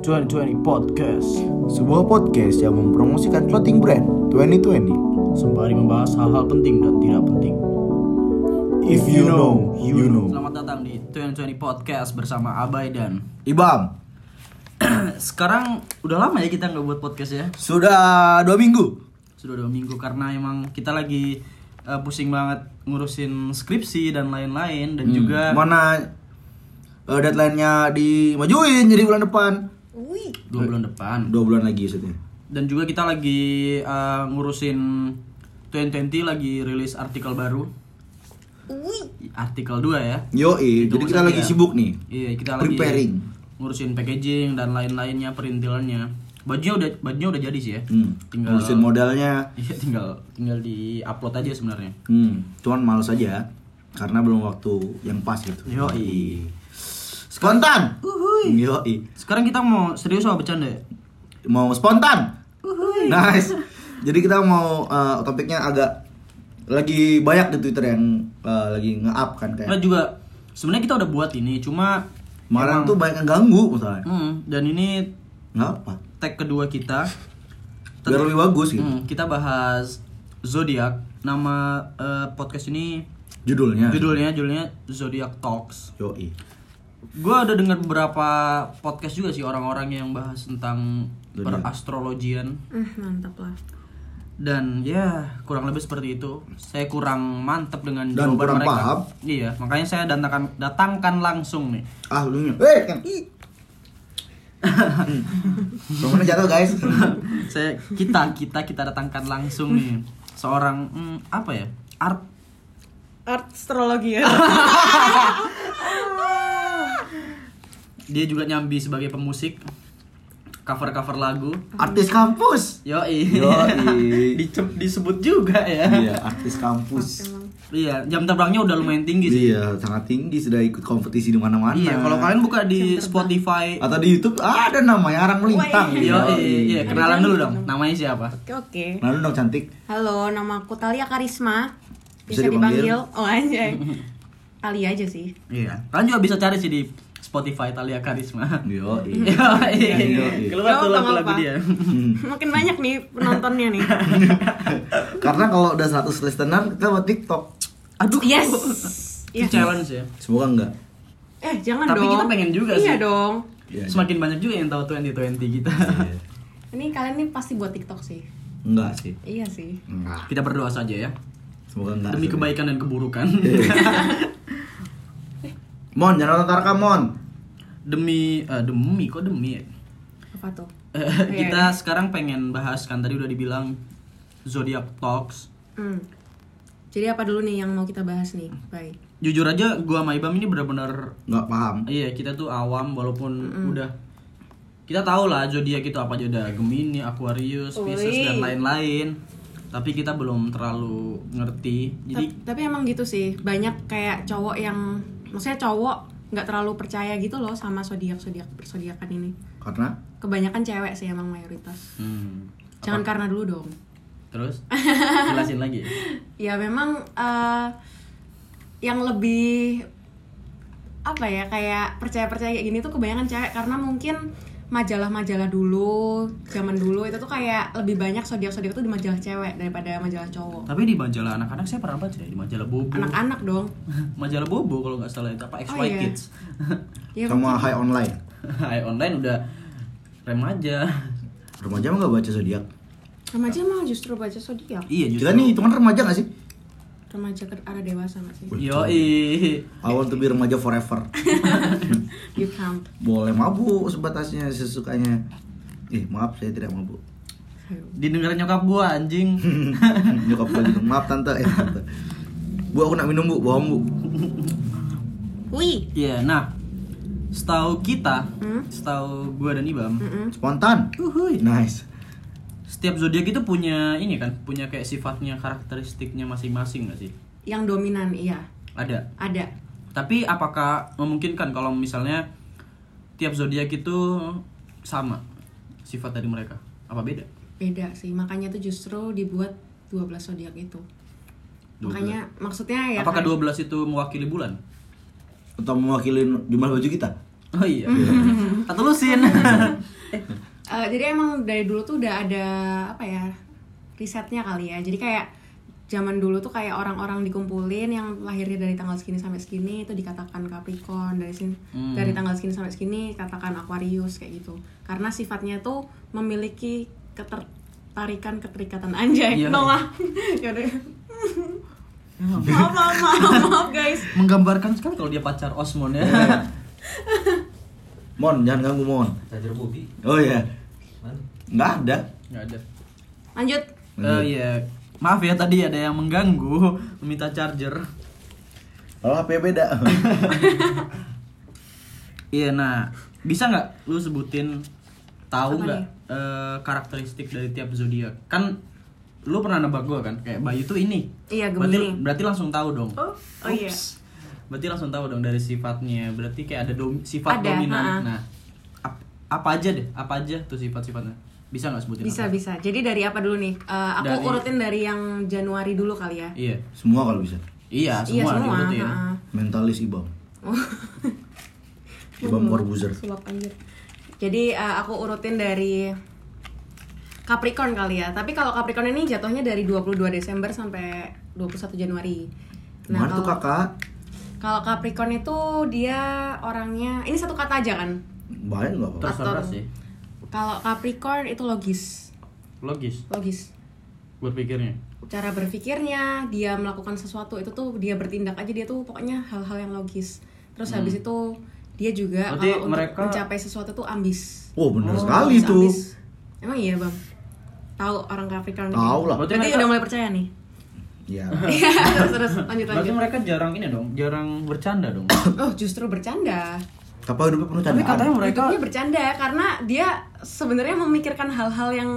2020 Podcast. Sebuah podcast yang mempromosikan clothing brand 2020 Sembari membahas hal-hal penting dan tidak penting. If you know, you know. Selamat datang di 2020 Podcast bersama Abai dan Ibam. Sekarang udah lama ya kita nggak buat podcast ya? Sudah dua minggu. Sudah dua minggu karena emang kita lagi eh, pusing banget ngurusin skripsi dan lain-lain Dan juga Mana eh, deadline-nya dimajuin jadi bulan depan dua bulan depan Dua bulan lagi maksudnya Dan juga kita lagi eh, ngurusin 2020 lagi rilis artikel baru Artikel 2 ya Itu jadi kita lagi sibuk nih Iya, kita lagi Preparing. ngurusin packaging dan lain-lainnya, perintilannya. Bajunya udah bajunya udah jadi sih ya. hmm. Tinggal Ngurusin modalnya Iya, tinggal tinggal di-upload aja sebenarnya. hmm. Cuman males aja Karena belum waktu yang pas gitu Yoi. Spontan Yoi Sekarang kita mau serius sama bercanda ya? Mau spontan Nice Jadi kita mau eh, topiknya agak lagi banyak di Twitter yang eh, lagi nge-up kan Nah, kayak juga sebenarnya kita udah buat ini, cuma kemarin emang- tuh banyak yang ganggu misalnya. Hmm, dan ini Nggak apa. tag kedua kita. Biar lebih bagus gitu. Hmm, kita bahas zodiak. Nama eh, podcast ini Judulnya. judulnya judulnya Zodiac Talks. Yoi. Gue ada dengar beberapa podcast juga sih orang-orang yang bahas tentang perastrologian Hmm, mantap lah. dan ya kurang lebih seperti itu. Saya kurang mantap dengan Dan jawaban kurang mereka. paham. Iya, makanya saya datangkan datangkan langsung nih. Ah lu. Eh kan. Ih. Temennya jatuh guys. saya kita kita kita datangkan langsung nih seorang hmm, apa ya art Art astrologi ya. dia juga nyambi sebagai pemusik cover cover lagu Artis kampus. Yoi. Yoi. Dice- disebut juga ya. Iya, artis kampus. Iya, jam terbangnya udah lumayan tinggi sih. Iya, sangat tinggi sudah ikut kompetisi di mana-mana. Iya, kalau kalian buka di Spotify, atau di YouTube ada namanya Arang Melintang. Iya, Yoi. iya, iya, kenalan dulu dong. Namanya siapa? Oke oke. Lalu dong cantik. Halo, nama aku Talia Karisma. Bisa Bisa, dipanggil? dipanggil, oh anjay. Talia aja sih. Iya. Kalian juga bisa cari sih di Spotify Talia Karisma. Yo, Iya, iya. Keluar tuh lagu-lagu dia. Makin banyak nih penontonnya nih. Karena kalau udah 100 listener kita buat TikTok. Aduh. Yes. Itu Iya. challenge ya. Semoga enggak. Eh, jangan Tapi dong. kita pengen juga iya sih. dong. Iya. Semakin banyak juga yang tahu 2020 kita. Iya. Ini kalian nih pasti buat TikTok sih. Enggak sih. Iya sih. Enggak. Kita berdoa saja ya. Semoga enggak. Demi kebaikan dan keburukan. Mon, jangan nonton Tarkam, Mon. demi eh, demi kok demi ya? Apa tuh? Eh, kita sekarang pengen bahas kan tadi udah dibilang zodiac talks. Hmm. Jadi apa dulu nih yang mau kita bahas nih? Baik. Jujur aja gua sama Ibam ini benar-benar Enggak paham. iya kita tuh awam walaupun udah kita tahu lah zodiak itu apa aja ada Gemini, Aquarius, Pisces dan lain-lain. Tapi kita belum terlalu ngerti. Jadi Ta- tapi emang gitu sih banyak kayak cowok yang maksudnya cowok nggak terlalu percaya gitu loh sama zodiak zodiak persodiakan ini. Karena? Kebanyakan cewek sih emang mayoritas. Hmm, jangan karena dulu dong. Terus? Jelasin lagi. ya memang eh, yang lebih apa ya kayak percaya percaya kayak gini tuh kebanyakan cewek. Karena mungkin majalah-majalah dulu zaman dulu itu tuh kayak lebih banyak zodiak zodiak tuh di majalah cewek daripada majalah cowok Tapi di majalah anak-anak saya pernah baca ya, di majalah Bobo. anak-anak dong majalah Bobo kalau nggak salah itu apa XY Oh, iya. Kids. ya sama high online. Hai online udah remaja. Remaja mah enggak baca zodiak. remaja mah justru baca zodiak Iya justru. Kita nih hitungan remaja gak sih? Remaja ke arah dewasa nggak sih Yo I want to be remaja forever. you can't Boleh mabuk sebatasnya sesukanya. Eh, maaf saya tidak mabuk. didengar nyokap gua anjing. Nyokap gue gitu. Maaf tante, eh tante. Bu aku nak minum bu, bohong bu. wih Iya, nah setahu kita, Hmm? setahu gua dan Ibam, Mm-mm. Spontan. uhuy, Nice. Setiap zodiak itu punya ini kan, punya kayak sifatnya, karakteristiknya masing-masing nggak sih? yang dominan iya Ada. ada Tapi apakah memungkinkan kalau misalnya tiap zodiak itu sama sifat dari mereka? Apa beda? beda sih makanya tuh justru dibuat 12 zodiak itu makanya maksudnya ya Apakah kayak- 12 itu mewakili bulan? Atau mewakili jumlah baju kita? Oh iya. Atau lusin. Eh, jadi emang dari dulu tuh udah ada apa ya risetnya kali ya. Jadi kayak zaman dulu tuh kayak orang-orang dikumpulin yang lahirnya dari tanggal segini sampai segini itu dikatakan Capricorn dari sini Hmm. dari tanggal segini sampai segini katakan Aquarius kayak gitu. Karena sifatnya tuh memiliki ketertarikan keterikatan anjay. Iya. Noah. Yaudah. maaf, maaf, maaf, maaf guys. Menggambarkan sekali kalau dia pacar Osmond ya. Mon, jangan ganggu Mon. Charger Bobby. Oh iya. Nggak ada. Nggak ada. Lanjut. Eh iya. Maaf ya tadi ada yang mengganggu meminta charger. Kalau HP beda. Iya, nah bisa nggak lu sebutin tahu nggak eh, karakteristik dari tiap zodiak? Kan lu pernah nebak gua kan kayak Bayu tuh ini. Iya, berarti Gemini. berarti langsung tahu dong. Oh, oh iya. Berarti langsung tahu dong dari sifatnya. Berarti kayak ada dom- sifat Ada, dominan. ha-ha. Nah, ap- apa aja deh? Apa aja tuh sifat-sifatnya? Bisa nggak sebutin? Bisa apa? bisa. Jadi dari apa dulu nih? Eh, aku Dari- urutin dari yang Januari dulu kali ya. Iya. Semua kalau bisa. Iya, Iya semua, semua. diurutin. ha-ha. Mentalis Ibam. Ibam Corbuzier. Jadi eh, aku urutin dari Capricorn kali ya. Tapi kalau Capricorn ini jatuhnya dari 22 Desember sampai 21 Januari. Nah, Gimana tuh kalau kakak? kalau Capricorn itu dia orangnya ini satu kata aja kan. Banyak nggak apa? Terserah Atau- sih. Kalau Capricorn itu logis. Logis Logis. buat pikirnya. cara berpikirnya dia melakukan sesuatu itu tuh dia bertindak aja dia tuh pokoknya hal-hal yang logis terus habis itu dia juga Hmm. Berarti kalau untuk mereka- mencapai sesuatu tuh ambis Oh bener Oh, sekali Ambis, tuh. ambis. emang iya bang tahu orang Capricorn Tahu lah. Berarti berarti mereka- udah mulai percaya nih Iya. Iya, terus terus lanjut Berarti lanjut mereka jarang ini dong, jarang bercanda dong. oh justru bercanda Apa hidupnya penuh Tapi candaan? katanya mereka Hidupnya bercanda karena dia sebenarnya memikirkan hal-hal yang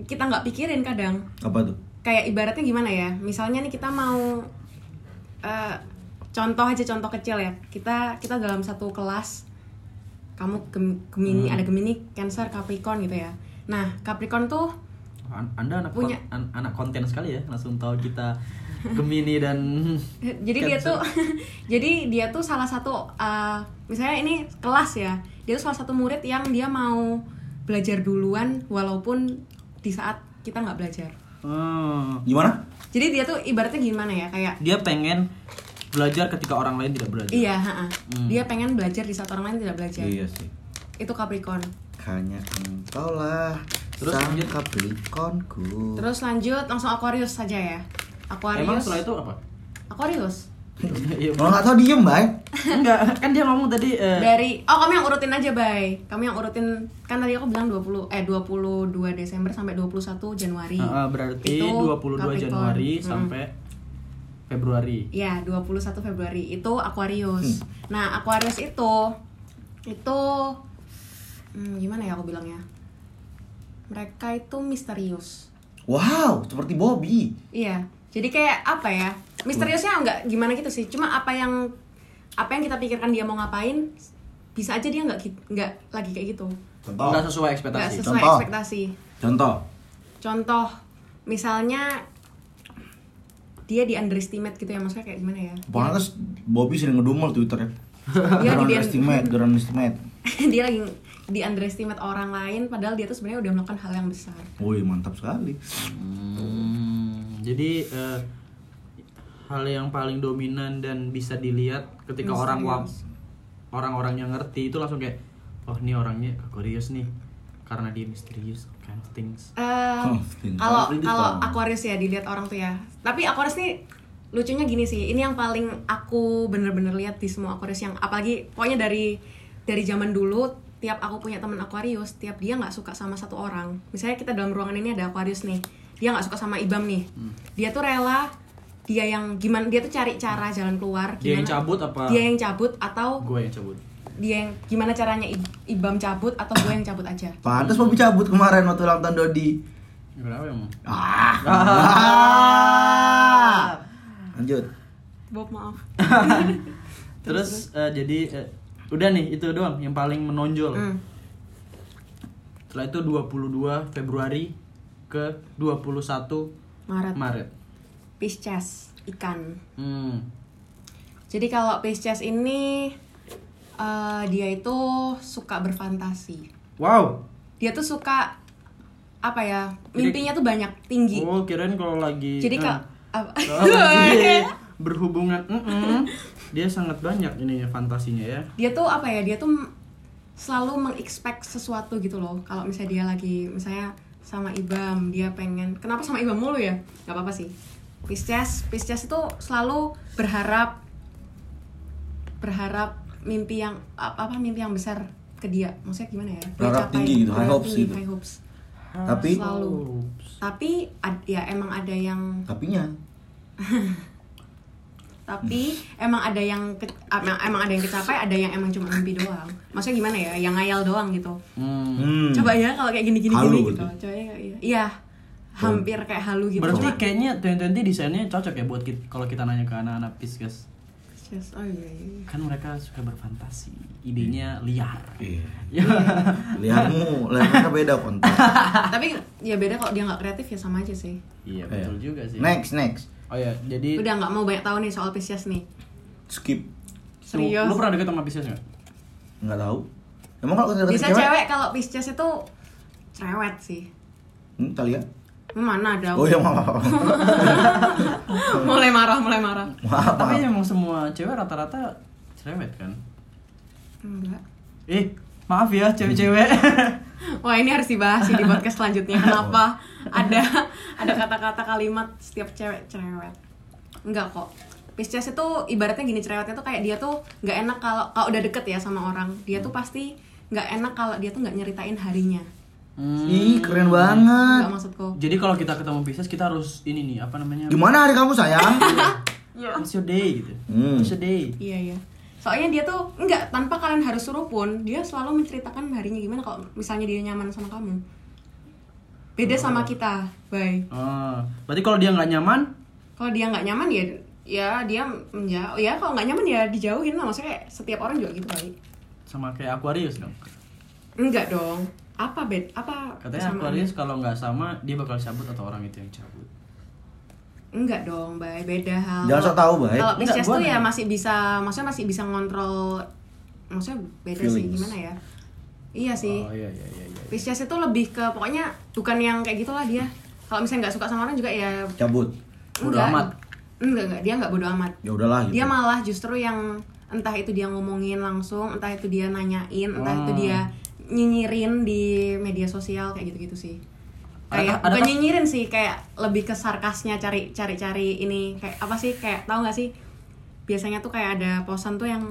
kita nggak pikirin kadang Apa tuh? kayak ibaratnya gimana ya misalnya nih kita mau eh, contoh aja contoh kecil ya kita kita dalam satu kelas kamu Gem- Gemini ada Gemini Cancer Capricorn gitu ya nah Capricorn tuh An- Anda anak Punya. kon- an- anak konten sekali ya, langsung tahu kita Gemini dan jadi dia tuh jadi dia tuh salah satu eh, misalnya ini kelas ya dia tuh salah satu murid yang dia mau belajar duluan walaupun di saat kita nggak belajar Hmm. Gimana? jadi dia tuh ibaratnya gimana ya kayak dia pengen belajar ketika orang lain tidak belajar. iya ha-ha. Hmm. dia pengen belajar di saat orang lain tidak belajar Iya sih. itu Capricorn Hanya engkau lah. Terus sang lanjut. Capricornku. terus lanjut langsung Aquarius saja ya Aquarius Emang setelah itu apa? Aquarius Iya, Kalau nggak tahu diem, Bay. enggak, kan dia ngomong tadi eh, dari oh kamu yang urutin aja bay kamu yang urutin kan tadi aku bilang 20 eh 22 Desember sampai 21 Januari eh, berarti Itu 22 Capricorn. Januari Hmm. sampai Februari. Ya, 21 Februari itu Aquarius. Nah, Aquarius itu itu hmm, gimana ya aku bilangnya? Mereka itu misterius. Wow, seperti Bobby. Iya. Jadi kayak apa ya? Misteriusnya nggak gimana gitu sih. Cuma apa yang apa yang kita pikirkan dia mau ngapain bisa aja dia nggak nggak lagi kayak gitu. Contoh. Enggak sesuai Nggak ekspektasi. sesuai Contoh. ekspektasi. Contoh. Contoh misalnya dia di underestimate gitu ya maksudnya kayak gimana ya? Pokoknya kan Bobby sering ngedumel Twitter ya. Dia di underestimate, dia underestimate. dia lagi di underestimate orang lain padahal dia tuh sebenarnya udah melakukan hal yang besar Wih, mantap sekali. Hmm, jadi eh, hal yang paling dominan dan bisa dilihat ketika orang wap orang-orang yang ngerti itu langsung kayak oh ini orangnya Aquarius nih karena dia misterius kind of things. Eh, Oh, kalau pintar. kalau Aquarius ya dilihat orang tuh ya. Tapi Aquarius nih lucunya gini sih ini yang paling aku bener-bener lihat di semua Aquarius yang apalagi pokoknya dari dari zaman dulu tiap aku punya teman Aquarius tiap dia nggak suka sama satu orang. Misalnya kita dalam ruangan ini ada Aquarius nih dia nggak suka sama Ibam nih dia tuh rela dia yang gimana dia tuh cari cara jalan keluar Dia yang gimana- cabut apa? dia yang cabut atau Gue yang cabut. dia yang gimana caranya I- Ibam cabut atau gue yang cabut aja Pantes Bobby cabut kemarin waktu ulang tahun Dodi. Kenapa emang? Ah. ah. Lanjut. Bob maaf Terus eh, jadi eh, udah nih itu doang yang paling menonjol. Hmm. Setelah itu 22 Februari ke 21 Maret Maret. Pisces ikan Hmm. jadi kalau Pisces ini Eh, dia itu suka berfantasi. Wow. Dia tuh suka apa ya? Jadi- Mimpinya tuh banyak, tinggi. Oh, kirain kalau lagi Jadi eh, apa? kalau lagi berhubungan mm-mm, dia sangat banyak ini fantasinya ya. dia tuh apa ya? Dia tuh selalu mengexpect sesuatu gitu loh. Kalau misalnya dia lagi misalnya sama Ibam, dia pengen kenapa sama Ibam mulu ya? Gak apa-apa sih. Pisces, Pisces itu selalu berharap berharap mimpi yang apa, apa mimpi yang besar ke dia. Maksudnya gimana ya? Dia Berharap capai- tinggi gitu, high hopes tinggi, gitu. high hopes. Tapi Selalu. Tapi ad- ya emang ada yang tapinya tapi emang ada yang ke- emang, ada yang kecapai ada yang emang cuma mimpi doang maksudnya gimana ya yang ngayal doang gitu Hmm. hmm. coba ya kalau kayak gini gini gini gitu coba ya iya iya hampir kayak halu gitu Berarti Cuma- kayaknya 2020 desainnya cocok ya buat kita, kalau kita nanya ke anak-anak Pisces. Yes, oh iya, iya. Kan mereka suka berfantasi, idenya liar. Iya. Ya. Lihatmu, lihatnya beda konten. tapi ya beda kalau dia nggak kreatif ya sama aja sih Iya, betul juga sih. Next, next. Oh ya, jadi udah nggak mau banyak tahu nih soal Pisces nih Skip. serius Lu, lu pernah deket sama Pisces nggak? Nggak tahu. Emang kalau bisa cewek, kalau Pisces itu cerewet sih Hmm, Talia. mana ada Oh iya, maaf. mulai marah mulai marah Maaf, Tapi maaf. emang semua cewek rata-rata cerewet kan? enggak Eh, maaf ya cewek-cewek. Wah ini harus dibahas sih di podcast selanjutnya Kenapa ada ada kata-kata kalimat setiap cewek cerewet Enggak kok Pisces itu ibaratnya gini cerewetnya tuh kayak dia tuh nggak enak kalau kalau udah deket ya sama orang Dia tuh pasti nggak enak kalau dia tuh nggak nyeritain harinya Hmm. Ih, keren banget. Enggak maksudku Jadi kalau kita ketemu Pisces kita harus ini nih apa namanya? Gimana hari kamu sayang? It's your day gitu. Hmm. It's your day. Iya iya Soalnya dia tuh enggak tanpa kalian harus suruh pun Dia selalu menceritakan harinya gimana kalau misalnya dia nyaman sama kamu Beda sama kita Bye Oh, berarti kalau dia nggak nyaman, kalau dia nggak nyaman ya ya dia menjauh ya kalau nggak nyaman ya dijauhin lah maksudnya kayak setiap orang juga gitu kali sama kayak Aquarius dong. enggak dong apa bed apa Katanya? Aquarius kalau nggak sama dia bakal cabut atau orang itu yang cabut. enggak dong bay beda hal Jangan sok tahu, Bay. kalau Pisces tuh ya masih bisa maksudnya masih bisa ngontrol maksudnya beda sih Feelings. gimana ya iya sih Oh iya iya iya. iya. Pisces itu lebih ke pokoknya bukan yang kayak gitulah dia kalau misalnya nggak suka sama orang juga ya Cabut. Bodo enggak amat. enggak enggak dia nggak bodo amat Ya udahlah gitu. dia malah justru yang entah itu dia ngomongin langsung entah itu dia nanyain entah itu Hmm. dia nyinyirin di media sosial kayak gitu-gitu sih kayak Adakah- bukan adakah- nyinyirin sih kayak lebih ke sarkasnya cari cari cari ini kayak apa sih kayak tahu nggak sih biasanya tuh kayak ada posan tuh yang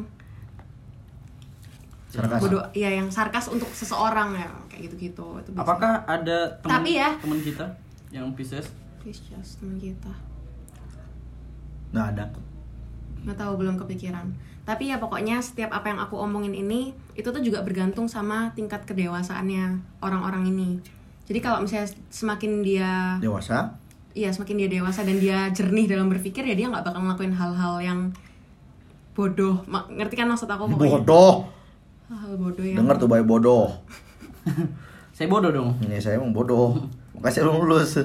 Sarkas. bodoh ya yang sarkas untuk seseorang ya kayak gitu-gitu itu biasanya. Apakah ada teman Tapi ya. teman kita yang Pisces? Pisces teman kita Nggak ada. nggak tahu belum kepikiran tapi ya pokoknya setiap apa yang aku omongin ini itu tuh juga bergantung sama tingkat kedewasaannya orang-orang ini jadi kalau misalnya semakin dia Dewasa. iya semakin dia dewasa dan dia jernih dalam berpikir ya dia nggak bakal ngelakuin hal-hal yang bodoh Ma- ngerti kan maksud aku pokoknya Bodoh. hal bodoh yang Dengar tuh bayi bodoh. Saya bodoh dong. Ini saya emang bodoh. Makanya saya lulus.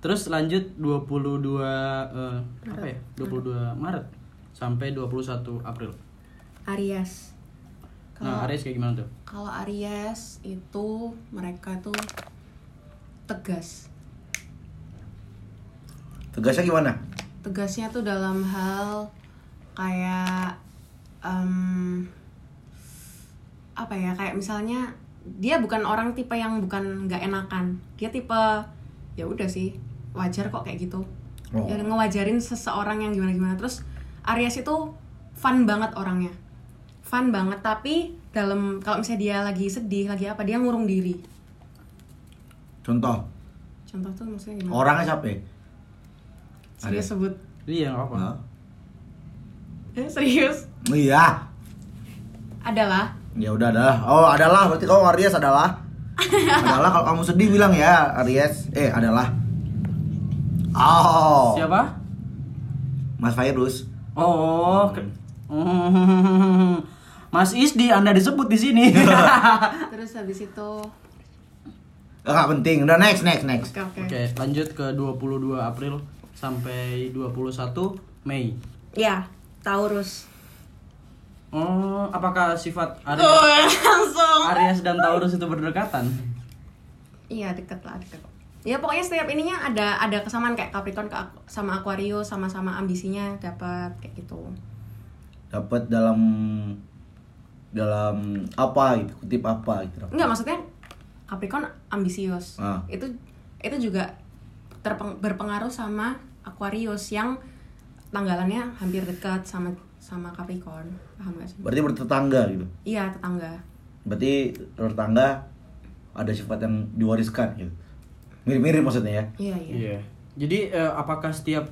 Terus lanjut 22 eh, apa ya? 22 Maret sampai 21 April. Aries Nah, Aries kayak gimana tuh? kalau Aries itu mereka tuh tegas Tegasnya gimana? tegasnya tuh dalam hal kayak em, apa ya kayak misalnya dia bukan orang tipe yang bukan nggak enakan dia tipe ya udah sih wajar kok kayak gitu Oh. ya ngewajarin seseorang yang gimana gimana terus Aries itu fun banget orangnya fun banget tapi dalam kalau misalnya dia lagi sedih lagi apa dia ngurung diri Contoh. contoh tuh maksudnya gimana Orangnya siapa? ya? serius sebut Iya, nggak apa. Hah? eh, serius Iya. adalah Ya udah adalah. Oh, adalah. Berarti kau Aries adalah. adalah kalau kamu sedih bilang ya Aries. Eh, adalah. Oh. Siapa? Mas Virus. Oh, ke- Hmm. Mas Isdi, Anda disebut di sini. terus habis itu Enggak penting. Udah next, next, next. oke oke Oke, lanjut ke 22 April sampai 21 Mei. ya Taurus Oh, apakah sifat Aries, Oh, langsung. Aries dan Taurus itu berdekatan? Iya deket lah deket. Ya pokoknya setiap ininya ada ada kesamaan kayak Capricorn ke sama Aquarius sama-sama ambisinya dapat kayak gitu. Dapat dalam dalam apa gitu, kutip apa gitu. Enggak maksudnya Capricorn ambisius. Ah. Itu itu juga terpeng- berpengaruh sama Aquarius yang tanggalannya hampir dekat sama sama Capricorn. Paham gak sih? Berarti bertetangga gitu. Iya, tetangga. Berarti tetangga ada sifat yang diwariskan gitu. Mirip-mirip maksudnya ya. Iya, iya. Jadi eh, apakah setiap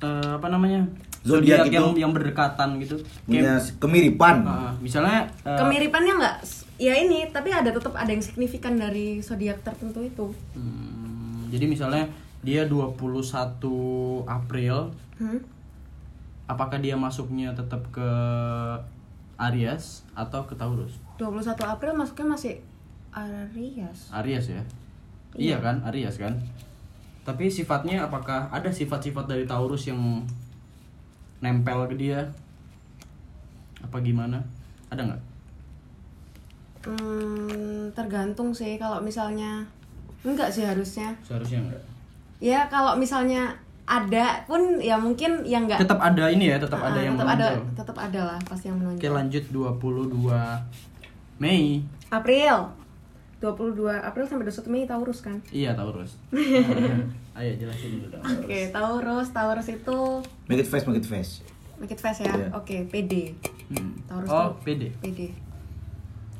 eh, apa namanya Zodiak zodiak yang itu yang berdekatan gitu? Punya Kayak, kemiripan. ah, misalnya eh, Kemiripannya enggak ya ini, tapi ada tetap ada yang signifikan dari zodiak tertentu itu. hmm, jadi misalnya dia 21 April, Hmm? apakah dia masuknya tetap ke Aries atau ke Taurus? 21 April masuknya masih Aries. Aries ya. Iya kan, Aries kan. Tapi sifatnya apakah ada sifat-sifat dari Taurus yang nempel ke dia? Apa gimana? Ada nggak? Hmm, tergantung sih kalau misalnya enggak sih harusnya. Seharusnya enggak. Ya kalau misalnya ada pun ya mungkin yang enggak Tetap ada ini ya, tetap Ah, ada yang tetap ada menonjol. tetap ada lah pasti yang Oke, menonjol. lanjut 22 Mei. April. 22 April sampai 21 Mei Taurus kan. Iya, Taurus. Ayo jelasin dulu dong. Oke, Taurus, Taurus itu Make it fast, make it fast. make it fast ya. Iya. Oke, PD. Hmm. Taurus Oh, tuh- PD. PD.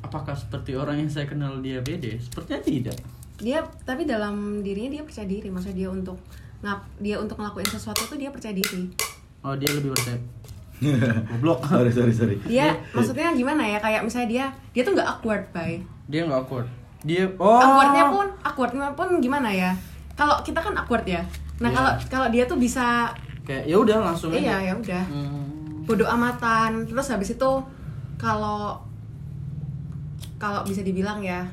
Apakah seperti orang yang saya kenal dia PD? Sepertinya tidak. Dia tapi dalam dirinya dia percaya diri, maksudnya dia untuk ngap dia untuk ngelakuin sesuatu tuh dia percaya diri. Oh, dia lebih percaya. Goblok. sorry, sorry, sorry. Dia maksudnya gimana ya? Kayak misalnya dia dia tuh nggak awkward, bay. Dia nggak awkward. Dia oh. awkwardnya pun awkwardnya pun gimana ya kalau kita kan awkward ya nah Iya. kalau kalau dia tuh bisa kayak ya udah langsung iya ya udah Hmm. bodoh amatan terus habis itu kalau kalau bisa dibilang ya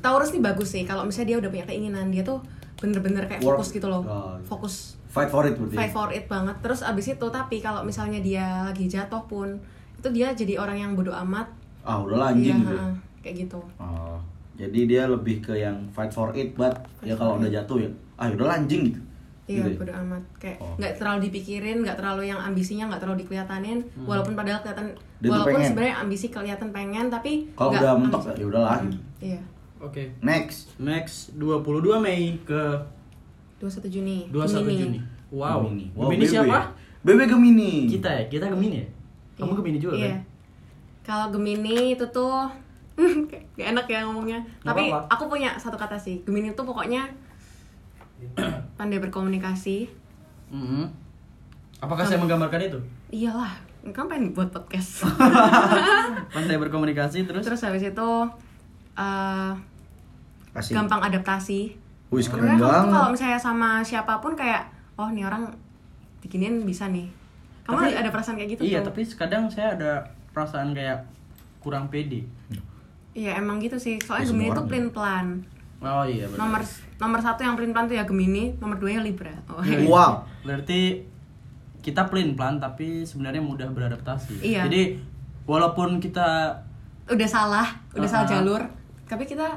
Taurus nih bagus sih kalau misalnya dia udah punya keinginan dia tuh bener-bener kayak Work. fokus gitu loh Oh, iya. fokus Fight for it berarti. fight for it banget terus abis itu tapi kalau misalnya dia lagi jatuh pun itu dia jadi orang yang bodoh amat Ah, udah anjing Iya, gitu. Ya. kayak gitu Oh, jadi dia lebih ke yang fight for it, but ya kalau udah jatuh ya, ah udah lah, anjing gitu. Iya, Gitu ya? bodo amat. Kayak Oh. nggak terlalu dipikirin, nggak terlalu yang ambisinya nggak terlalu dikelihatanin. Walaupun padahal kelihatan, Dia walaupun sebenarnya ambisi kelihatan pengen, tapi Kalau udah mentok ya udahlah Hmm. Iya. Oke. Next. Next 22 Mei ke 21 Juni. 21 Gemini. Juni. Wow. Gemini. Gemini BB. siapa? BB Gemini. Kita ya, kita Gemini ya. Kamu Iya. Gemini juga Iya. kan? Kalau Gemini itu tuh gak enak ya ngomongnya. Nggak Tapi apa-apa. aku punya satu kata sih. Gemini itu pokoknya pandai berkomunikasi. Mhm. Apakah saya menggambarkan itu? Iyalah, kamu pengen buat podcast. Pandai berkomunikasi terus. Terus habis itu eh, Kasih. gampang adaptasi. Wih, keren banget. kalau misalnya sama siapa pun kayak, oh nih orang bikinin bisa nih. Kamu Tapi- ada perasaan kayak gitu Iya, tuh? tapi kadang saya ada perasaan kayak kurang pede. Iya emang gitu sih. Soalnya Ya, Gemini orang plan plan. Oh iya benar. Nomor nomor satu yang plan plan tuh ya Gemini, nomor dua nya Libra. Oh, Wow. Berarti kita plain plan tapi sebenarnya mudah beradaptasi. Iya. Jadi walaupun kita udah salah, udah salah Uh-uh. jalur, tapi kita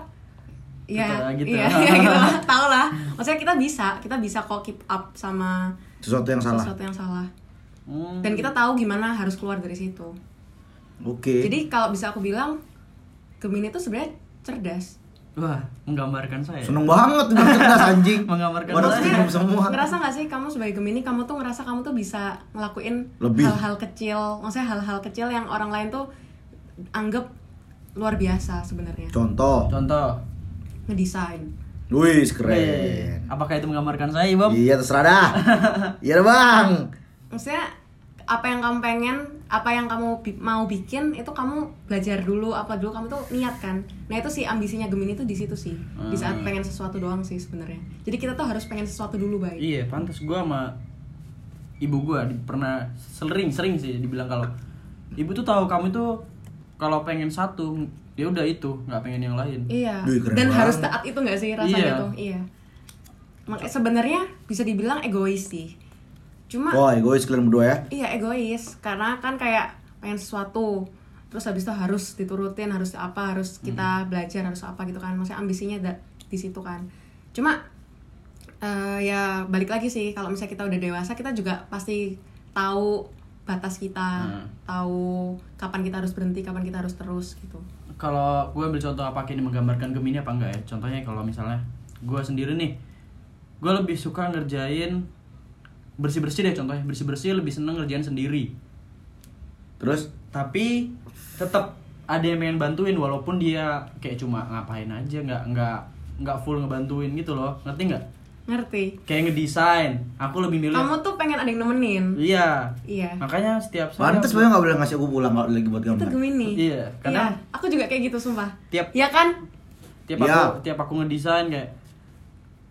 ya Kita gitu. iya, iya gitu lah, tau lah. Maksudnya kita bisa, kita bisa kok keep up sama Sesuatu yang salah. sesuatu yang salah. hmm, Dan kita tahu gimana harus keluar dari situ. Oke. Jadi kalau bisa aku bilang Gemini tuh sebenarnya cerdas. wah menggambarkan saya. seneng banget udah cerdas anjing. Menggambarkan Waduh, saya. semua. Ngerasa gak sih kamu sebagai Gemini kamu tuh ngerasa kamu tuh bisa ngelakuin Lebih. hal-hal kecil, maksudnya hal-hal kecil yang orang lain tuh anggap luar biasa sebenarnya. Contoh. Contoh. Ngedesain. Wih, Weh, keren. Apakah itu menggambarkan saya, Ibam? Iya, terserah dah. Iya dah, Bang. Maksudnya apa yang kamu pengen, apa yang kamu bi- mau bikin itu kamu belajar dulu apa dulu kamu tuh niat kan. Nah itu sih ambisinya Gemini tuh di situ sih. Di saat Hmm. pengen sesuatu doang sih sebenarnya. Jadi kita tuh harus pengen sesuatu dulu baik. Iya, pantas gua sama ibu gua di- pernah sering sering sih dibilang kalau ibu tuh tahu kamu tuh kalau pengen satu ya udah itu nggak pengen yang lain. Iya. Keren Dan banget. harus taat itu nggak sih rasanya Iya. tuh? Iya. Makanya sebenarnya bisa dibilang egois sih. Cuma Wah, egois kalian berdua ya. iya egois. Karena kan kayak pengen sesuatu terus habis itu harus diturutin harus apa harus kita belajar harus apa gitu kan. Maksudnya ambisinya da- di situ kan. Cuma eh, ya balik lagi sih kalau misalnya kita udah dewasa kita juga pasti tahu batas kita Hmm. tahu kapan kita harus berhenti kapan kita harus terus gitu. Kalau gue ambil contoh apa ini menggambarkan Gemini apa enggak ya? Contohnya kalau misalnya gue sendiri nih gue lebih suka ngerjain bersih bersih deh contohnya. Bersih bersih lebih seneng ngerjain sendiri. Terus? Tapi tetap ada yang pengen bantuin walaupun dia kayak cuma ngapain aja nggak nggak nggak full ngebantuin gitu loh. Ngerti nggak? Ngerti. Kayak ngedesain. Aku lebih milih kamu tuh pengen ada yang nemenin? Iya. Iya. Makanya setiap saya pantes sebenarnya nggak boleh ngasih aku pulang kalau lagi buat itu gambar. Gemini Iya, karena- Iya, aku juga kayak gitu sumpah. Tiap- ya kan? tiap Iya. aku tiap aku ngedesain kayak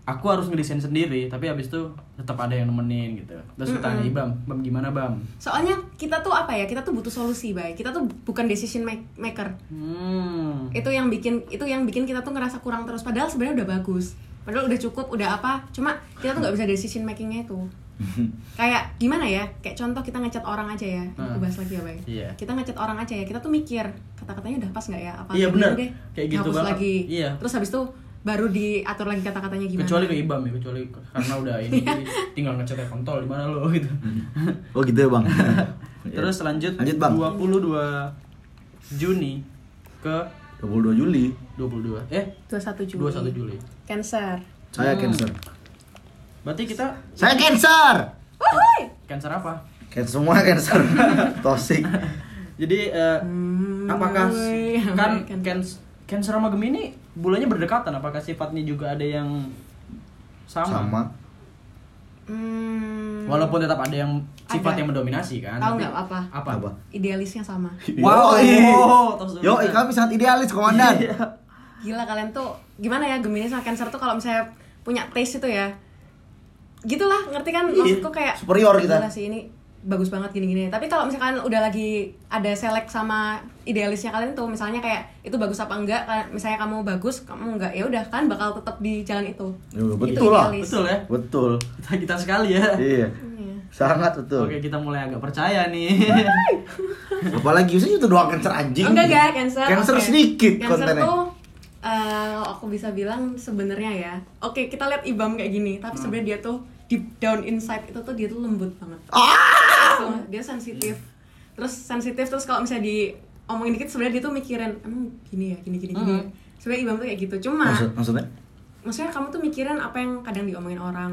aku harus ngedesain sendiri tapi habis itu tetap ada yang nemenin gitu. Terus Mm-mm. tanya bam bam gimana bam? Soalnya kita tuh apa ya kita tuh butuh solusi bay. Kita tuh bukan decision make- maker. Hmm. itu yang bikin itu yang bikin kita tuh ngerasa kurang terus. Padahal sebenarnya udah bagus. Padahal udah cukup udah apa. Cuma kita tuh nggak bisa decision makingnya itu. Kayak gimana ya? Kayak contoh kita ngecat orang aja ya. Hmm. aku bahas lagi ya bay. Iya. kita ngecat orang aja ya. Kita tuh mikir kata-katanya udah pas nggak ya? Apa Iya, bener. deh? Kayak gitu Hapus banget. lagi. Iya. terus habis itu baru diatur lagi kata-katanya gimana kecuali ke ibam ya kecuali ke- karena udah ini jadi tinggal ngecek kontol di mana lo gitu Oh gitu ya bang. terus lanjut Lanjut, Bang. 22 Juni ke 22 Juli. 22 eh 21 Juli 21 Juli Cancer Saya Hmm. Cancer. berarti kita Saya Cancer. Wuhui! cancer apa Cancer semua Cancer. Toxic. jadi eh, Hmm, apakah kan Cancer. Cancer sama gemini bulannya berdekatan apakah sifatnya juga ada yang sama, Sama. Hmm, walaupun tetap ada yang sifat Ada. yang mendominasi kan Tahu tapi- nggak apa? apa Apa? idealisnya sama wow Yo, terus Yo, kami sangat idealis komandan. Iya. gila kalian tuh gimana ya Gemini sama Cancer tuh kalau misalnya punya taste itu ya gitulah ngerti kan maksudku kayak Superior kita. gila sih ini bagus banget gini-gini tapi kalau misalkan udah lagi ada selek sama idealisnya kalian tuh misalnya kayak itu bagus apa enggak misalnya kamu bagus kamu enggak ya udah kan bakal tetap di jalan itu Ya, Itu betul lah. idealis. betul ya Betul. kita kita sekali ya Iya. Iya. Sangat betul. oke kita mulai agak percaya nih Apalagi usah itu doang Cancer anjing. enggak enggak Cancer Cancer oke. sedikit Cancer kontennya. tuh eh, aku bisa bilang sebenarnya ya oke kita lihat Ibam kayak gini tapi Hmm. sebenarnya dia tuh deep down inside itu tuh dia tuh lembut banget Ah! Dia sensitif terus sensitif terus kalau misalnya diomongin dikit sebenarnya dia tuh mikirin emang gini ya gini gini gini ya?" Hmm. sebenarnya Ibam tuh kayak gitu cuma Maksud, maksudnya? maksudnya kamu tuh mikirin apa yang kadang diomongin orang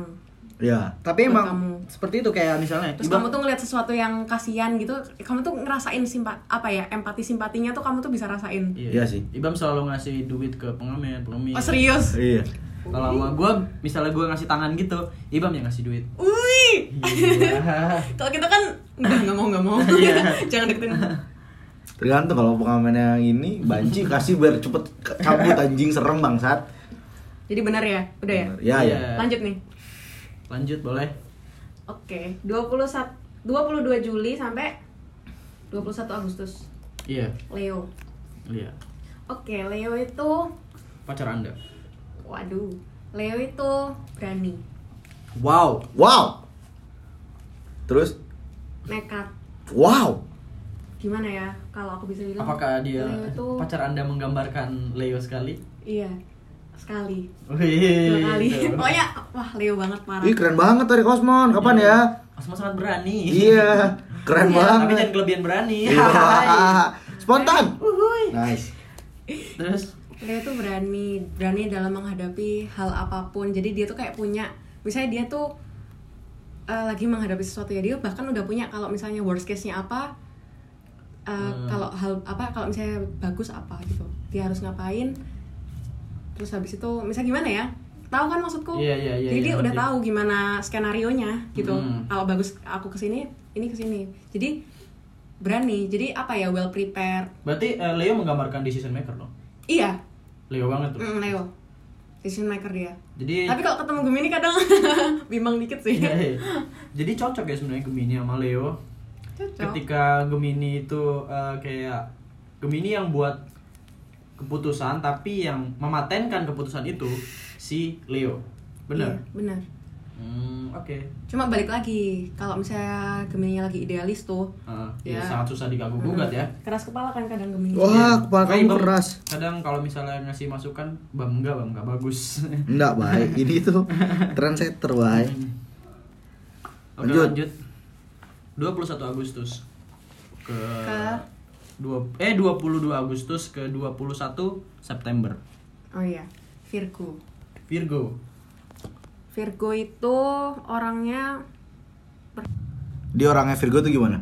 Ya. tapi Buat emang kamu. seperti itu kayak misalnya terus Ibam- kamu tuh ngeliat sesuatu yang kasihan gitu kamu tuh ngerasain simpa apa ya empati simpatinya tuh kamu tuh bisa rasain Iya sih. Ibam selalu ngasih duit ke pengamen pengemis oh serius Iya. Kalau sama gue misalnya gue ngasih tangan gitu Ibam yang ngasih duit Wih, Iya. kalau kita kan nggak nggak mau nggak mau, Iya. jangan deketin. Tergantung kalau pengamennya yang ini banci kasih biar cepet cabut anjing serem bangsat. Jadi benar ya, udah ya. Ya Iya. ya. Lanjut nih. lanjut boleh Oke, 21 22 Juli sampai 21 Agustus. iya Leo. iya Oke, Leo itu pacar anda waduh. Leo itu berani, wow Wow. Terus nekat. wow. Gimana ya kalau aku bisa bilang? apakah dia Leo itu pacar anda menggambarkan Leo sekali iya, sekali. Wih, Dua kali. Pokoknya wah Leo banget parah. Ih keren banget dari Kosmon. Kapan ya? Asma sangat berani Iya. Keren Iya, tapi banget. jangan kelebihan berani Iya. Spontan. Uhuy. Nice. terus Leo tuh berani, berani dalam menghadapi hal apa pun. Jadi dia tuh kayak punya, misalnya dia tuh eh, lagi menghadapi sesuatu ya dia bahkan udah punya kalau misalnya worst case-nya apa, eh, Hmm. kalau hal apa kalau misalnya bagus apa gitu, dia harus ngapain. Terus habis itu, misalnya gimana ya? Tahu kan maksudku? Iya, iya, iya, Jadi dia udah ngerti. tahu gimana skenario nya gitu. Hmm. Kalau bagus aku ke sini, ini ke sini. Jadi berani. Jadi apa ya well prepared. berarti eh, Leo menggambarkan decision maker dong Iya, Leo banget tuh. Mm, Leo. Decision maker dia. Jadi tapi kalau ketemu Gemini kadang bimbang dikit sih. Iya, iya. jadi cocok ya sebenarnya Gemini sama Leo. Cocok. Ketika Gemini itu eh, kayak Gemini yang buat keputusan tapi yang mematenkan keputusan itu si Leo. Benar? Iya, benar Hmm, oke. Cuma balik lagi, kalau misalnya Gemini lagi idealis tuh, Ah, ya. Ya. sangat susah diganggu gugat ya. keras kepala kan kadang Gemini. Wah, kepala Makanya kamu Bang, keras. Kadang kalau misalnya ngasih masukan, bang enggak, bang enggak bagus. Enggak, baik. Ini tuh trendsetter, baik. Oke, Lanjut. lanjut. 21 Agustus ke, Ke? dua eh 22 Agustus ke 21 September. Oh iya, Virgo. Virgo. Virgo itu orangnya Dia orangnya Virgo tuh gimana?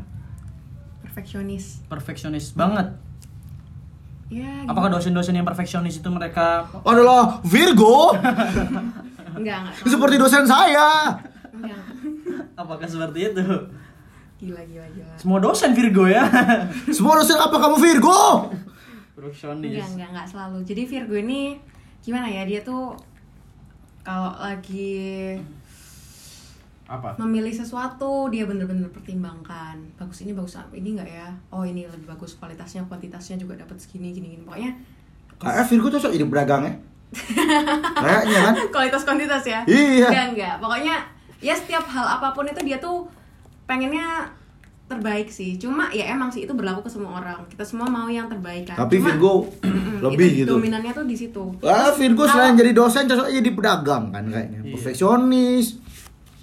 perfeksionis. Perfeksionis banget. Ya, Apakah dosen-dosen yang perfeksionis itu mereka Adalah Virgo. enggak enggak. Seperti dosen saya. Enggak. apakah seperti itu? Gila gila gila. Semua dosen Virgo ya. Semua dosen apa kamu Virgo? Perfeksionis. Enggak enggak enggak selalu. Jadi Virgo ini gimana ya? Dia tuh kalau lagi Apa? memilih sesuatu dia bener-bener pertimbangkan bagus ini bagus apa ini enggak ya oh ini lebih bagus kualitasnya kuantitasnya juga dapat segini gini gini pokoknya Kayak Virgo cocok jadi pedagang ya. Kayaknya kan? kualitas kuantitas ya Iya. enggak enggak pokoknya ya setiap hal apa pun itu dia tuh pengennya terbaik sih cuma ya emang sih itu berlaku ke semua orang kita semua mau yang terbaik kan Tapi Cuma, Virgo lebih itu gitu. dominannya tuh di situ Ah, Virgo kalau- selain jadi dosen cocok jadi pedagang kan kayaknya. Iya. Perfeksionis,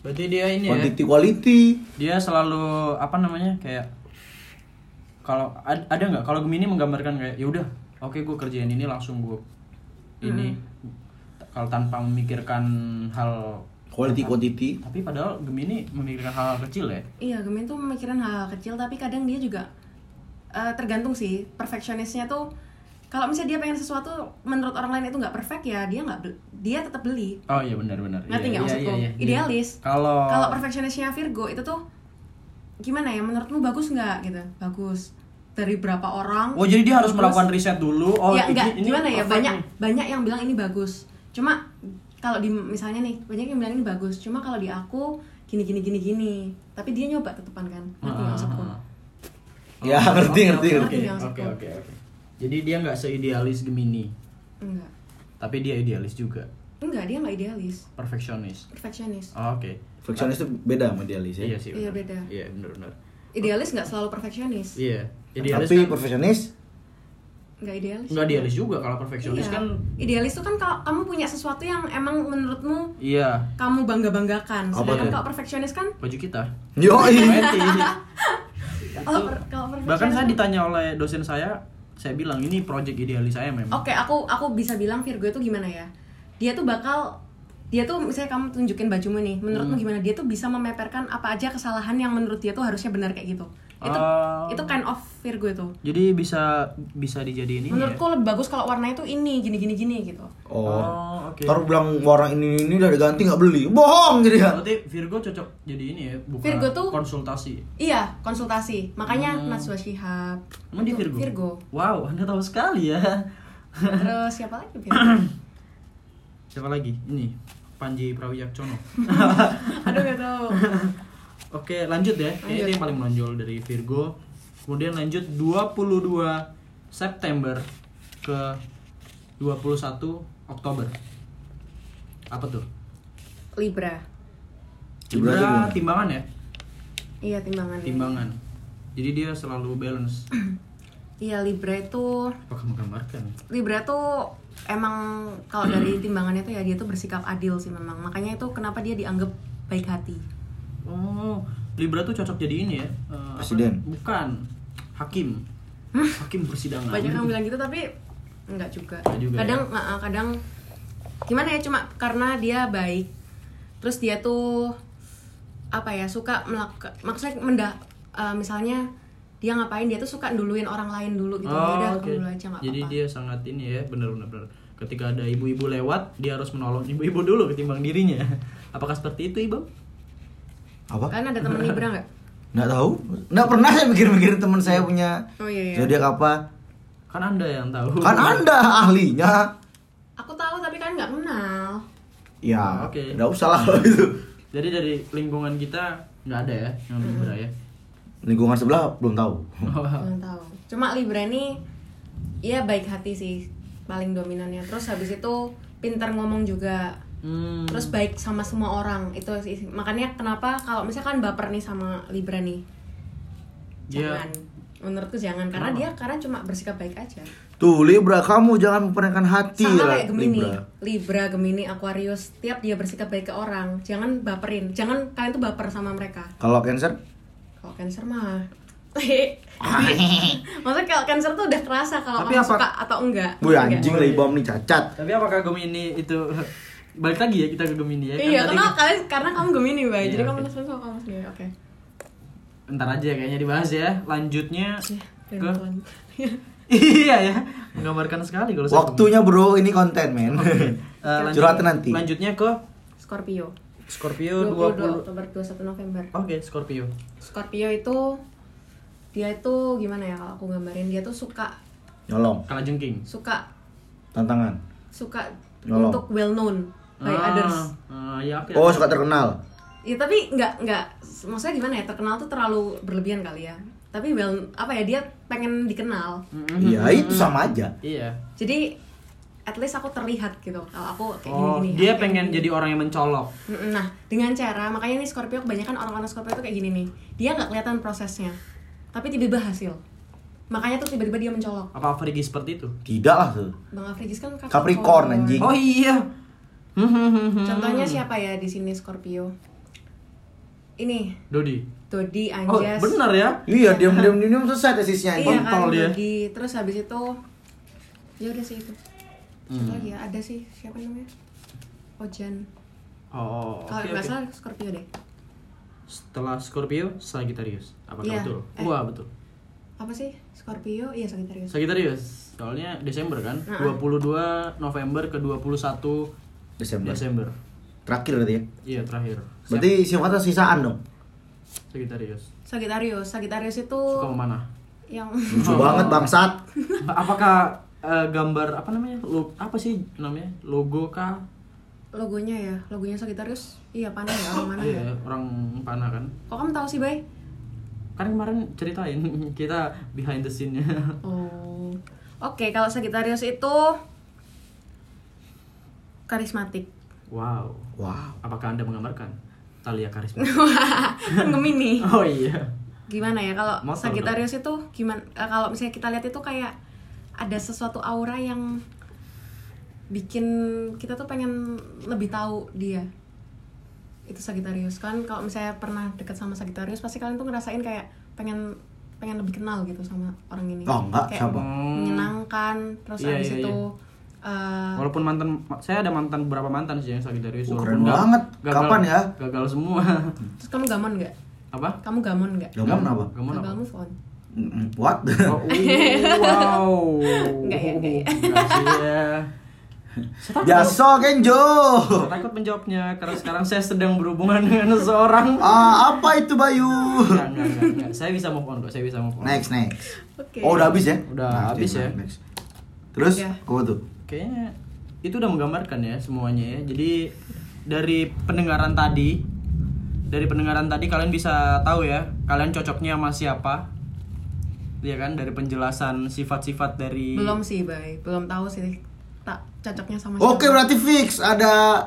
Berarti dia ini ya. quantity quality. Dia selalu apa namanya? kayak kalau ad- ada nggak kalau Gemini menggambarkan kayak ya udah, oke gue kerjain ini langsung gue ini kalau tanpa memikirkan hal Quality quantity. tapi padahal Gemini memikirkan hal-hal kecil ya. Iya, Gemini tuh memikirin hal-hal kecil tapi kadang dia juga eh, tergantung sih perfeksionisnya tuh kalau misalnya dia pengen sesuatu menurut orang lain itu nggak perfect ya dia nggak dia tetap beli. Oh iya benar-benar. Ngerti Iya, nggak iya, maksudku? iya, iya. Idealis. Kalau Kalau perfeksionisnya Virgo itu tuh gimana ya menurutmu bagus nggak gitu? Bagus. Dari berapa orang? Oh jadi dia harus bagus. melakukan riset dulu. Oh ya ini- enggak, ini gimana ya banyak nih. banyak yang bilang ini bagus. Cuma kalau di misalnya nih banyak yang bilang ini bagus. Cuma kalau di aku gini gini gini gini. Tapi dia nyoba tetepan kan. Ngerti Ah, maksudku? ah, ah. Ya, Oh, ngerti, oke, ngerti, oke, ngerti. Oke oke. Jadi dia nggak seidealis Gemini, Enggak. tapi dia idealis juga, Enggak, dia nggak idealis. perfeksionis. Perfeksionis. Oh, Oke. Perfeksionis itu beda sama idealis ya. Iya sih. Iya, benar. beda. Iya benar-benar. Idealis nggak selalu perfeksionis. Iya. Idealis Tapi kan perfeksionis Nggak idealis. nggak idealis juga kalau perfeksionis Iya. kan. Idealis tuh kan kalau kamu punya sesuatu yang emang menurutmu Iya. kamu bangga banggakan. Apa Sedangkan kalau perfeksionis kan, Baju kita. Kalau perfeksionis Bahkan saya kan- ditanya oleh dosen saya, saya bilang ini project idealis saya memang. Oke, aku aku bisa bilang Virgo itu gimana ya? Dia tuh bakal dia tuh misalnya kamu tunjukin bajumu nih, Hmm. menurutmu gimana? Dia tuh bisa memeperkan apa aja kesalahan yang menurut dia tuh harusnya benar kayak gitu. Itu Oh. itu kind of Virgo itu. Jadi bisa bisa dijadiin ini ya. Menurutku lebih bagus kalau warnanya tuh ini gini gini gini gitu. Oh. Oh, oke. Ntar bilang orang ini ini udah diganti nggak beli. Bohong jadi ya. Berarti Virgo cocok jadi ini ya, bukan Virgo tuh- konsultasi. Iya, konsultasi. Makanya Hmm. Najwa Shihab. Emang dia itu Virgo? Virgo. Wow, Anda tahu sekali ya. Terus siapa lagi Virgo? Siapa lagi? Ini Panji Prawijaksono. Aduh gak tahu. Oke, lanjut ya. Ini Lanjut. yang paling menonjol dari Virgo. Kemudian lanjut 22 September ke 21 Oktober. Apa tuh? Libra. Libra Libra timbangan ya? Iya timbangan. Timbangan. Jadi dia selalu balance. Iya Libra itu Apakah menggambarkan? Libra tuh emang kalau dari timbangannya tuh ya dia tuh bersikap adil sih memang. Makanya itu kenapa dia dianggap baik hati. Oh, Libra tuh cocok jadi ini ya? apa? Presiden. Bukan. Hakim. Hakim persidangan. Banyak yang bilang gitu tapi enggak juga. Enggak juga kadang ya? uh, uh, kadang gimana ya cuma karena dia baik. Terus dia tuh apa ya suka melakukan maksudnya mendah uh, misalnya dia ngapain dia tuh suka duluin orang lain dulu gitu. Oh, Udah kamu dulu aja nggak Jadi apa-apa. dia sangat ini ya, benar-benar benar. Ketika ada ibu-ibu lewat, dia harus menolong ibu-ibu dulu ketimbang dirinya. Apakah seperti itu, Ibu? Apa? Kan ada temen Libra nggak? Nggak tahu. Nggak pernah saya mikir-mikir teman saya punya Oh iya iya. zodiak apa. Kan Anda yang tahu. Kan anda ahlinya. Aku tahu tapi kan nggak kenal. Ya, Oke. nggak usah lah kalau itu. Jadi dari lingkungan kita nggak ada ya yang Libra ya. Lingkungan sebelah belum tahu. Belum tahu. Cuma Libra ini ya baik hati sih paling dominannya. Terus habis itu pintar ngomong juga. Hmm. terus baik sama semua orang itu sih makanya kenapa kalau misalkan baper nih sama Libra nih Dia- jangan menurutku jangan karena dia karena cuma bersikap baik aja Tuh Libra kamu jangan memperanakan hati sama lah, kayak Gemini Libra. Libra. Gemini Aquarius tiap dia bersikap baik ke orang jangan baperin jangan kalian tuh baper sama mereka Kalau Cancer? kalau Cancer mah maksudnya kalau Cancer tuh udah kerasa kalau orang apa- suka atau enggak Enggak. anjing lah Ibam nih cacat. Tapi apakah Gemini itu balik lagi ya kita ke Gemini ya? Kan iya tadi- karena kalian karena kamu Gemini bay Iya, jadi kamu oke. langsung sama kamu sendiri oke Ntar aja kayaknya dibahas ya. Lanjutnya Iya, ke iya ya, menggambarkan sekali kalau saya Waktunya bro, ini konten men. ngomong. Eh, lanjut- Curhatan nanti. Lanjutnya ke Scorpio Scorpio 22 20 Oktober 21 November Oke, Scorpio. Scorpio itu dia itu gimana ya kalau aku gambarin dia tuh suka Nyolong, Kala jengking. suka tantangan. suka Nyolong. untuk well known by Ah, others ah, ya, oke. Oh suka terkenal. ya tapi nggak nggak maksudnya gimana ya terkenal tuh terlalu berlebihan kali ya tapi well apa ya dia pengen dikenal Mm-mm. Iya itu sama aja. Iya. jadi at least aku terlihat gitu kalau aku kayak Oh, gini gini dia pengen jadi orang yang mencolok. nah dengan cara makanya nih Scorpio kebanyakan orang-orang Scorpio tuh kayak gini nih dia nggak kelihatan prosesnya tapi tiba-tiba hasil makanya tuh tiba-tiba dia mencolok Apa Frigi seperti itu? Tidak lah tuh. bang Afrigis kan Capricorn, anjing. Oh iya. Hmm. contohnya siapa ya di sini Scorpio ini Dodi. Dodi Oh, Anjas benar ya? Iya diam diam diam selesai tesisnya. iya kan dia. Dodi terus habis itu ya udah sih itu Hmm. Lagi ya ada sih siapa namanya Ojan Oh, kalau nggak oke. salah Scorpio deh Setelah Scorpio, Sagittarius. Apakah Iya. betul? Eh. Wah, betul. apa sih Scorpio iya Sagittarius Sagittarius. Soalnya Desember kan? Nah. 22 November ke 21 Desember. Desember. Terakhir berarti ya. Iya, terakhir. Berarti sifatnya sisaan dong. Sagittarius. Sagittarius Sagittarius itu Suka mana? yang Lucu banget bangsat. Apakah eh, gambar apa namanya? Lo, apa sih namanya? Logo kah? logonya ya logonya Sagittarius iya panah ya orang mana ya Iya, orang panah kan. kok kamu tahu sih bay Kan kemarin ceritain kita behind the scene-nya. oh oke kalau Sagittarius itu karismatik Wow. Wow. Apakah Anda menggambarkan Talia Karisma? Kan Gemini oh iya. gimana ya kalau Sagittarius itu gimana eh, kalau misalnya kita lihat itu kayak ada sesuatu aura yang bikin kita tuh pengen lebih tahu dia itu Sagittarius kan kalau misalnya pernah deket sama Sagittarius pasti kalian tuh ngerasain kayak pengen pengen lebih kenal gitu sama orang ini Oh, enggak, kayak siapa? menyenangkan terus Iya, habis iya, itu iya. Eh, Walaupun mantan saya ada mantan beberapa mantan sih yang Sagittarius Oh, walaupun keren nggak- banget. gagal- Kapan ya? Gagal semua. terus kamu gamon nggak apa? kamu gamon nggak Gamon apa? Gamon gagal apa? move on What? Oh, wow. Enggak ya, enggak ya. Ya. Jaso Kenjo. saya takut menjawabnya karena sekarang saya sedang berhubungan dengan seseorang. Ah, apa itu Bayu? Enggak, enggak, enggak, enggak. Saya bisa move on kok, saya bisa move on. Next, next. oke Oh, udah habis ya? Udah habis ya. Next. Terus apa tuh? Kayaknya itu udah menggambarkan ya semuanya ya. Jadi dari pendengaran tadi, dari pendengaran tadi kalian bisa tahu ya, kalian cocoknya sama siapa. Iya kan dari penjelasan sifat-sifat dari belum sih bay belum tahu sih tak cocoknya sama Oke, siapa. berarti fix ada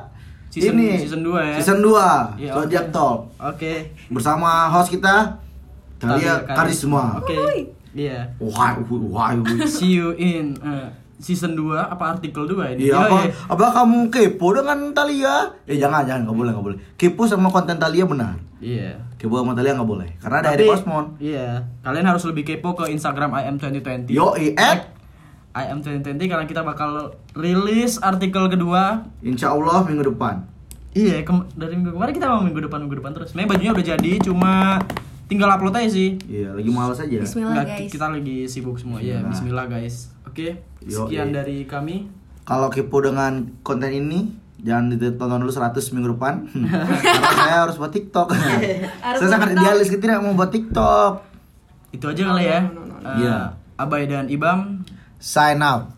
Season- ini season dua ya? Season 2. Iya, Zodiac oke. Talk Oke. bersama host kita Talia Karisma. Oke. Iya. Wah, wah, wah. See you in uh, season 2 apa artikel 2 ini? Iya, apa, apa kamu kepo dengan Talia? Eh jangan, jangan, nggak boleh, nggak boleh. Kepo sama konten Talia benar. Iya. Kepo sama Talia nggak boleh, karena ada Tapi- Eric Osmond. Iya. Kalian harus lebih kepo ke Instagram IM2020. Yo, at IM2020 karena kita bakal rilis artikel kedua. Insya Allah minggu depan. Iya, dari minggu kemarin kita mau minggu depan minggu depan terus. Sebenarnya bajunya udah jadi, cuma tinggal upload aja sih. Iya, lagi malas aja. Bismillah Nggak, guys kita lagi sibuk semua ya. Bismillah. Bismillah guys. Oke. Yo, Sekian iya. dari kami. Kalau kepo dengan konten ini, jangan ditonton dulu 100 minggu depan. Karena saya harus buat TikTok. Saya sangat idealis tidak mau buat TikTok. Itu aja kali ya. no, no, no, Eh, Iya. Abai dan Ibam Sign out.